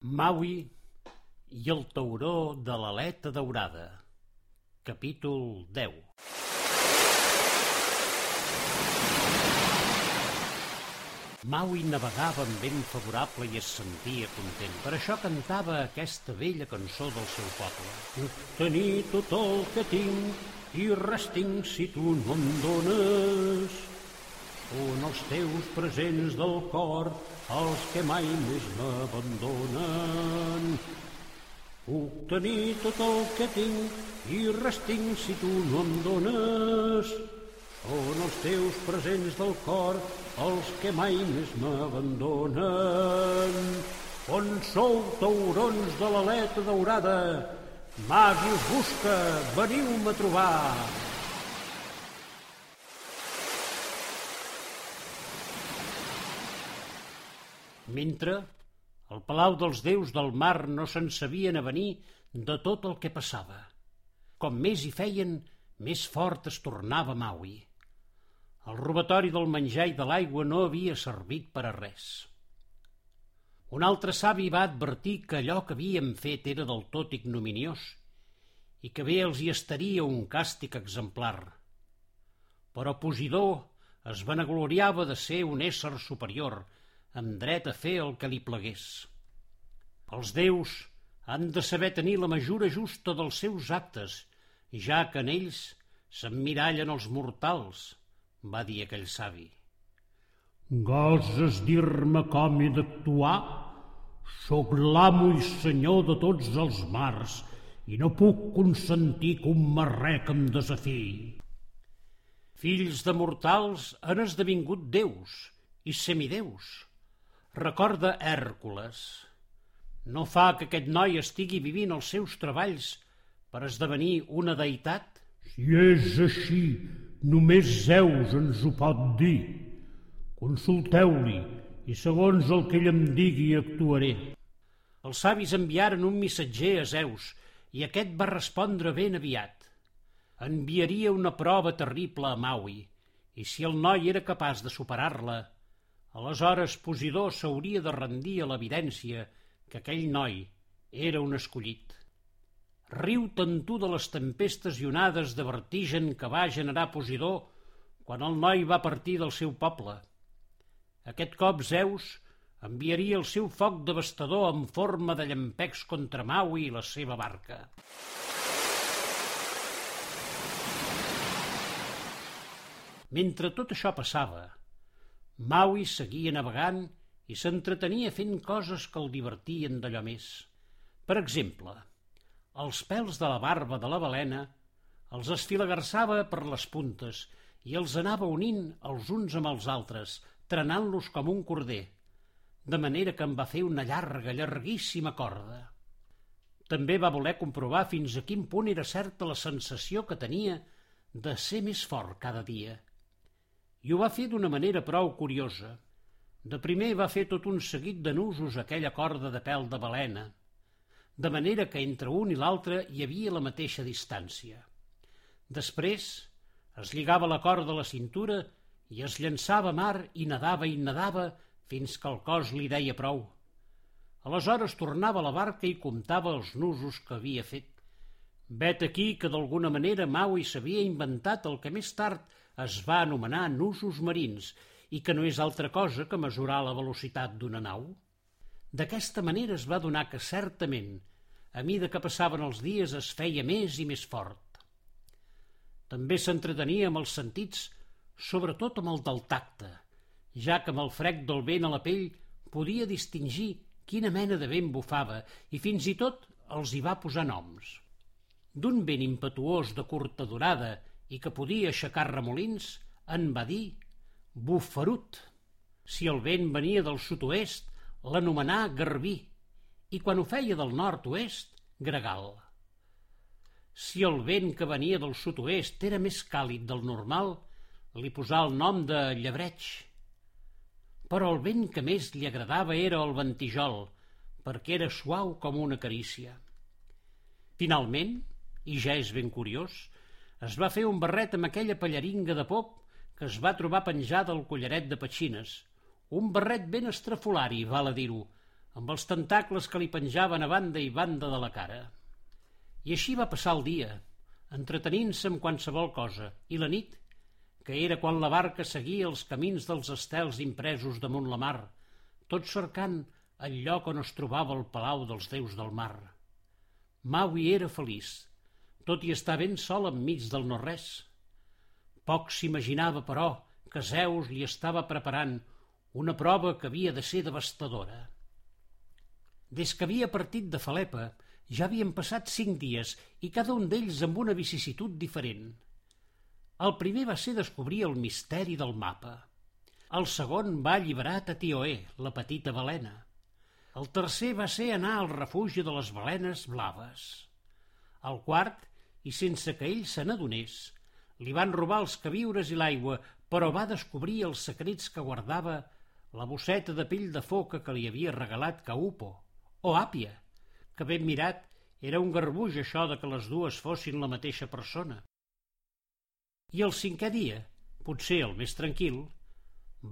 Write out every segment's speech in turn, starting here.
Maui i el tauró de l'aleta daurada. Capítol 10 Maui navegava amb vent favorable i es sentia content. Per això cantava aquesta vella cançó del seu poble. Tenir tot el que tinc i res tinc si tu no em dones. Són els teus presents del cor els que mai més m'abandonen. Puc tenir tot el que tinc i res tinc si tu no em dones. Són els teus presents del cor els que mai més m'abandonen. On sou, taurons de l'aleta daurada? Magui us busca, veniu-me a trobar. Mentre, al Palau dels Déus del Mar no se'n sabien avenir de tot el que passava. Com més hi feien, més fort es tornava Maui. El robatori del menjar i de l'aigua no havia servit per a res. Un altre savi va advertir que allò que havien fet era del tot ignominiós i que bé els hi estaria un càstig exemplar. Però Posidó es vanagloriava de ser un ésser superior, amb dret a fer el que li plegués. Els déus han de saber tenir la mesura justa dels seus actes, ja que en ells s'emmirallen els mortals, va dir aquell savi. Goses dir-me com he d'actuar? Sóc l'amo i senyor de tots els mars i no puc consentir que un marrec em desafiï. Fills de mortals han esdevingut déus i semideus. Recorda Hèrcules. No fa que aquest noi estigui vivint els seus treballs per esdevenir una deïtat? Si és així, Només Zeus ens ho pot dir. Consulteu-li i segons el que ell em digui actuaré. Els savis enviaren un missatger a Zeus i aquest va respondre ben aviat. Enviaria una prova terrible a Maui i si el noi era capaç de superar-la, aleshores Posidó s'hauria de rendir a l'evidència que aquell noi era un escollit. Riu-te'n tu de les tempestes i onades de vertigen que va generar Posidó quan el noi va partir del seu poble. Aquest cop Zeus enviaria el seu foc devastador en forma de llampecs contra Maui i la seva barca. Mentre tot això passava, Maui seguia navegant i s'entretenia fent coses que el divertien d'allò més. Per exemple, els pèls de la barba de la balena els esfilagarçava per les puntes i els anava unint els uns amb els altres, trenant-los com un corder, de manera que em va fer una llarga, llarguíssima corda. També va voler comprovar fins a quin punt era certa la sensació que tenia de ser més fort cada dia. I ho va fer d'una manera prou curiosa. De primer va fer tot un seguit de nusos aquella corda de pèl de balena, de manera que entre un i l'altre hi havia la mateixa distància. Després es lligava la corda a la cintura i es llançava a mar i nadava i nadava fins que el cos li deia prou. Aleshores tornava a la barca i comptava els nusos que havia fet. Vet aquí que d'alguna manera Maui s'havia inventat el que més tard es va anomenar nusos marins i que no és altra cosa que mesurar la velocitat d'una nau. D'aquesta manera es va donar que certament a mida que passaven els dies es feia més i més fort. També s'entretenia amb els sentits, sobretot amb el del tacte, ja que amb el frec del vent a la pell podia distingir quina mena de vent bufava i fins i tot els hi va posar noms. D'un vent impetuós de curta durada i que podia aixecar remolins, en va dir bufarut. Si el vent venia del sud-oest, l'anomenà garbí i quan ho feia del nord-oest, gregal. Si el vent que venia del sud-oest era més càlid del normal, li posà el nom de llebreig. Però el vent que més li agradava era el ventijol, perquè era suau com una carícia. Finalment, i ja és ben curiós, es va fer un barret amb aquella pallaringa de pop que es va trobar penjada al collaret de petxines. Un barret ben estrafolari, val a dir-ho, amb els tentacles que li penjaven a banda i banda de la cara. I així va passar el dia, entretenint-se amb qualsevol cosa, i la nit, que era quan la barca seguia els camins dels estels impresos damunt la mar, tot cercant el lloc on es trobava el palau dels déus del mar. Maui era feliç, tot i estar ben sol enmig del no-res. Poc s'imaginava, però, que Zeus li estava preparant una prova que havia de ser devastadora. Des que havia partit de Falepa, ja havien passat cinc dies i cada un d'ells amb una vicisitud diferent. El primer va ser descobrir el misteri del mapa. El segon va alliberar Tatioe, la petita balena. El tercer va ser anar al refugi de les balenes blaves. El quart, i sense que ell se n'adonés, li van robar els queviures i l'aigua, però va descobrir els secrets que guardava la bosseta de pell de foca que li havia regalat Caupo, o Àpia, que ben mirat era un garbuix això de que les dues fossin la mateixa persona. I el cinquè dia, potser el més tranquil,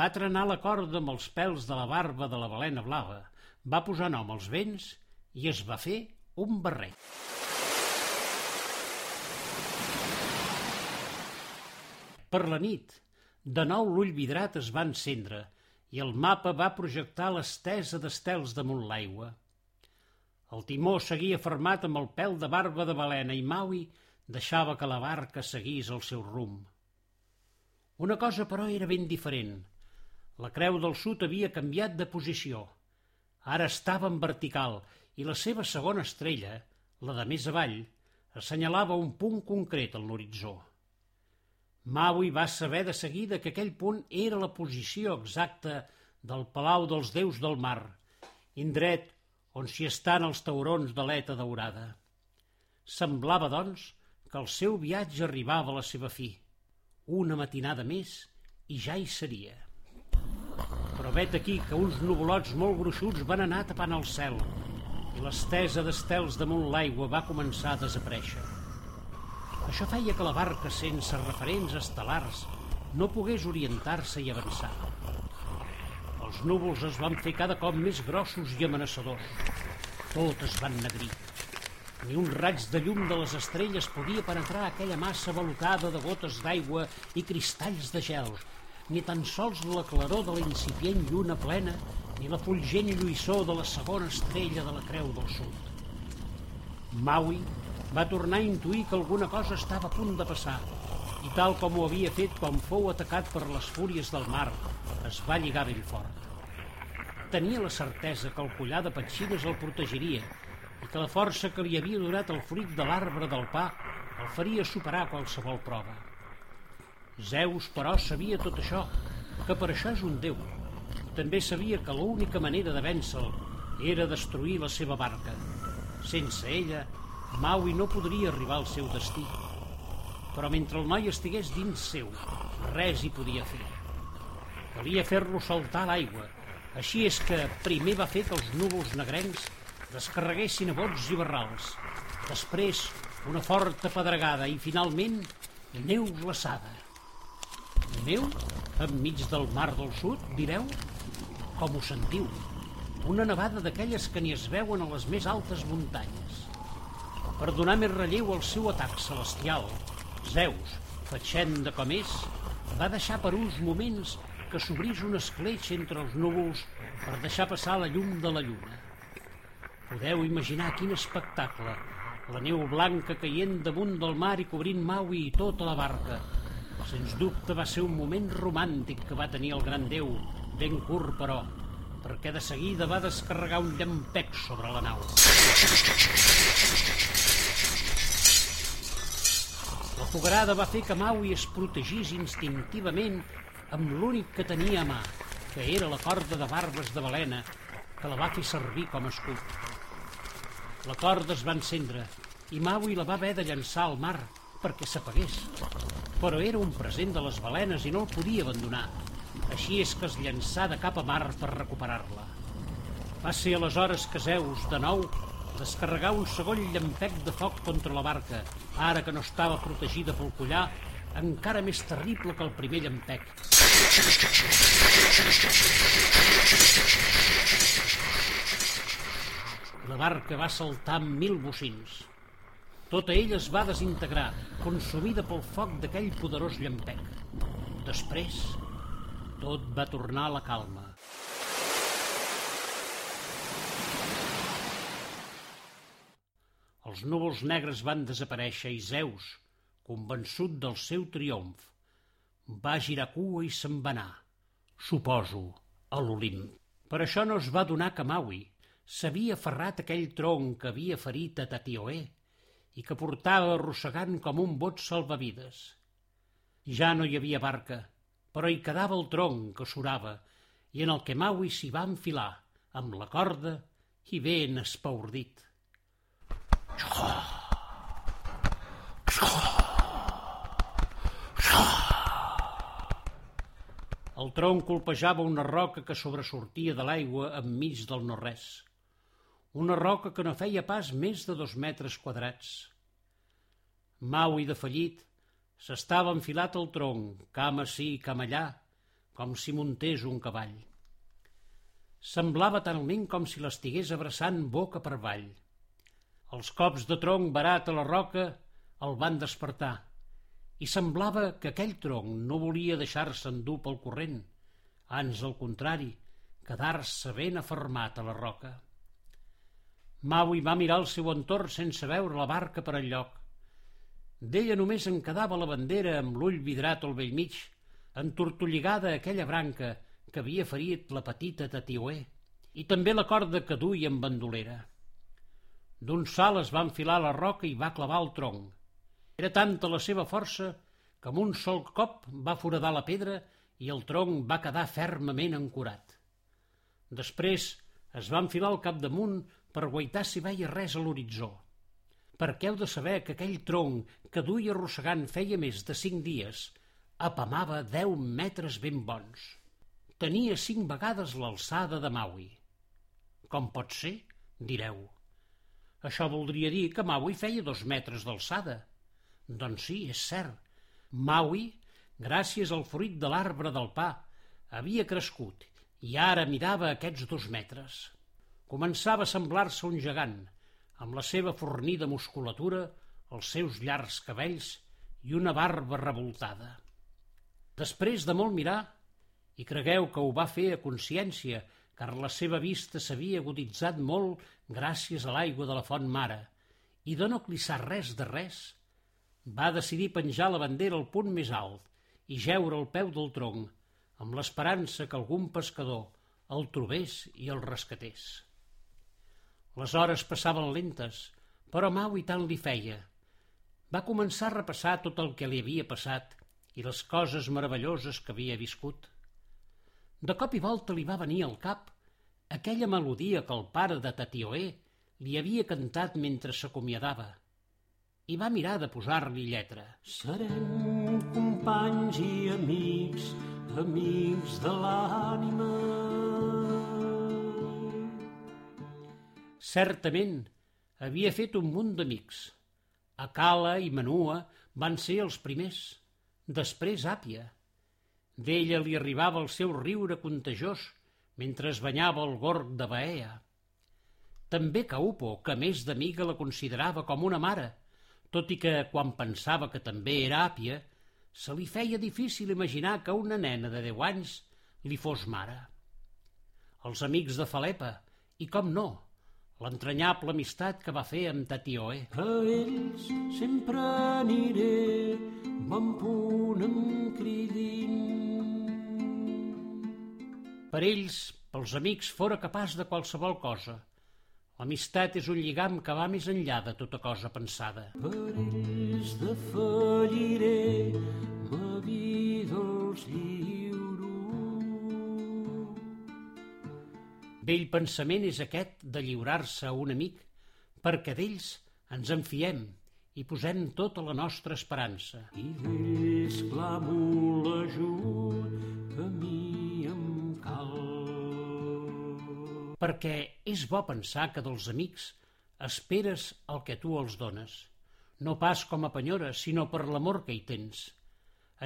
va trenar la corda amb els pèls de la barba de la balena blava, va posar nom als vents i es va fer un barret. Per la nit, de nou l'ull vidrat es va encendre i el mapa va projectar l'estesa d'estels damunt l'aigua. El timó seguia fermat amb el pèl de barba de balena i Maui deixava que la barca seguís el seu rumb. Una cosa, però, era ben diferent. La creu del sud havia canviat de posició. Ara estava en vertical i la seva segona estrella, la de més avall, assenyalava un punt concret en l'horitzó. Maui va saber de seguida que aquell punt era la posició exacta del Palau dels Déus del Mar, indret on s'hi estan els taurons d'aleta daurada. Semblava, doncs, que el seu viatge arribava a la seva fi. Una matinada més i ja hi seria. Però vet aquí que uns nuvolots molt gruixuts van anar tapant el cel i l'estesa d'estels damunt l'aigua va començar a desaparèixer. Això feia que la barca, sense referents estel·lars, no pogués orientar-se i avançar. Els núvols es van fer cada cop més grossos i amenaçadors. Tot es van negrir. Ni un raig de llum de les estrelles podia penetrar aquella massa valutada de gotes d'aigua i cristalls de gel, ni tan sols la claror de la incipient lluna plena, ni la fulgent lluïssor de la segona estrella de la creu del sud. Maui va tornar a intuir que alguna cosa estava a punt de passar i tal com ho havia fet quan fou atacat per les fúries del mar, es va lligar ben fort. Tenia la certesa que el collar de petxines el protegiria i que la força que li havia donat el fruit de l'arbre del pa el faria superar qualsevol prova. Zeus, però, sabia tot això, que per això és un déu. També sabia que l'única manera de vèncer era destruir la seva barca. Sense ella, Maui no podria arribar al seu destí. Però mentre el noi estigués dins seu, res hi podia fer. Calia fer-lo saltar l'aigua. Així és que primer va fer que els núvols negrencs descarreguessin a bots i barrals. Després, una forta pedregada i, finalment, neu glaçada. Neu? Enmig del mar del sud, direu? Com ho sentiu? Una nevada d'aquelles que ni es veuen a les més altes muntanyes. Per donar més relleu al seu atac celestial, Zeus, fatxent de com és, va deixar per uns moments que s'obrís un escletx entre els núvols per deixar passar la llum de la lluna. Podeu imaginar quin espectacle, la neu blanca caient damunt del mar i cobrint Maui i tota la barca. Sens dubte va ser un moment romàntic que va tenir el gran déu, ben curt però, perquè de seguida va descarregar un llampec sobre la nau. La fogarada va fer que Maui es protegís instintivament amb l'únic que tenia a mà, que era la corda de barbes de balena, que la va fer servir com a escut. La corda es va encendre i Maui la va haver de llançar al mar perquè s'apagués. Però era un present de les balenes i no el podia abandonar. Així és que es llançà de cap a mar per recuperar-la. Va ser aleshores que Zeus, de nou, descarregar un segon llampec de foc contra la barca, ara que no estava protegida pel collar, encara més terrible que el primer llampec. La barca va saltar amb mil bocins. Tota ella es va desintegrar, consumida pel foc d'aquell poderós llampec. Després, tot va tornar a la calma. Els núvols negres van desaparèixer i Zeus, convençut del seu triomf, va girar cua i se'n va anar, suposo, a l'Olimp. Per això no es va donar que Maui s'havia aferrat aquell tronc que havia ferit a Tatioé i que portava arrossegant com un bot salvavides. Ja no hi havia barca, però hi quedava el tronc que surava i en el que Maui s'hi va enfilar amb la corda i ben espaordit. El tronc colpejava una roca que sobresortia de l'aigua enmig del no-res. Una roca que no feia pas més de dos metres quadrats. Mau i defallit, s'estava enfilat al tronc, cam ací, cam allà, com si muntés un cavall. Semblava talment com si l'estigués abraçant boca per avall. Els cops de tronc barat a la roca el van despertar i semblava que aquell tronc no volia deixar-se endur pel corrent, ans al contrari, quedar-se ben afermat a la roca. Maui va mirar el seu entorn sense veure la barca per enlloc. D'ella només en quedava la bandera amb l'ull vidrat al vell mig, entortolligada aquella branca que havia ferit la petita Tatiué, i també la corda que duia amb bandolera. D'un salt es va enfilar la roca i va clavar el tronc. Era tanta la seva força que amb un sol cop va foradar la pedra i el tronc va quedar fermament ancorat. Després es va enfilar al capdamunt per guaitar si veia res a l'horitzó. Perquè heu de saber que aquell tronc que duia arrossegant feia més de cinc dies apamava deu metres ben bons. Tenia cinc vegades l'alçada de Maui. Com pot ser? Direu. Això voldria dir que Maui feia dos metres d'alçada. Doncs sí, és cert. Maui, gràcies al fruit de l'arbre del pa, havia crescut i ara mirava aquests dos metres. Començava a semblar-se un gegant, amb la seva fornida musculatura, els seus llargs cabells i una barba revoltada. Després de molt mirar, i cregueu que ho va fer a consciència, car la seva vista s'havia aguditzat molt gràcies a l'aigua de la font mare, i de no clissar res de res, va decidir penjar la bandera al punt més alt i jeure al peu del tronc, amb l'esperança que algun pescador el trobés i el rescatés. Les hores passaven lentes, però Mau i tant li feia. Va començar a repassar tot el que li havia passat i les coses meravelloses que havia viscut. De cop i volta li va venir al cap aquella melodia que el pare de Tatioé li havia cantat mentre s'acomiadava – i va mirar de posar-li lletra. Serem companys i amics, amics de l'ànima. Certament, havia fet un munt d'amics. A Cala i Manua van ser els primers, després Àpia. D'ella li arribava el seu riure contagiós mentre es banyava el gorg de Baea. També Caupo, que més d'amiga la considerava com una mare, tot i que, quan pensava que també era àpia, se li feia difícil imaginar que una nena de 10 anys li fos mare. Els amics de Falepa, i com no, l'entranyable amistat que va fer amb Tatioe. A ells sempre aniré, bon punt em cridin. Per ells, pels amics, fora capaç de qualsevol cosa – L'amistat és un lligam que va més enllà de tota cosa pensada. Per ells defalliré, Vell pensament és aquest de lliurar-se a un amic, perquè d'ells ens enfiem i posem tota la nostra esperança. I d'ells clamo l'ajut que mi perquè és bo pensar que dels amics esperes el que tu els dones, no pas com a penyora, sinó per l'amor que hi tens.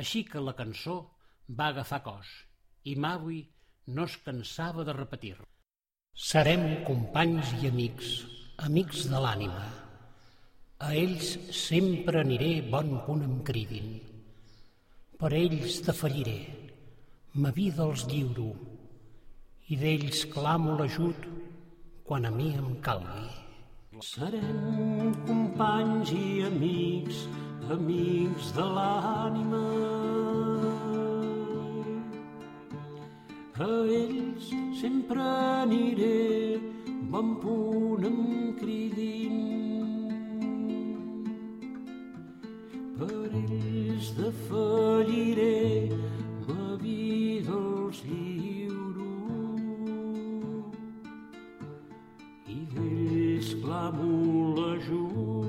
Així que la cançó va agafar cos, i Maui no es cansava de repetir. Serem companys i amics, amics de l'ànima. A ells sempre aniré bon punt em cridin. Per ells defalliré, ma vida els lliuro, i d'ells clamo l'ajut quan a mi em calgui. Serem companys i amics, amics de l'ànima. A ells sempre aniré, bon punt em cridin. Per ells defalliré, ma vida els lliuro. I d'ells clamo l'ajut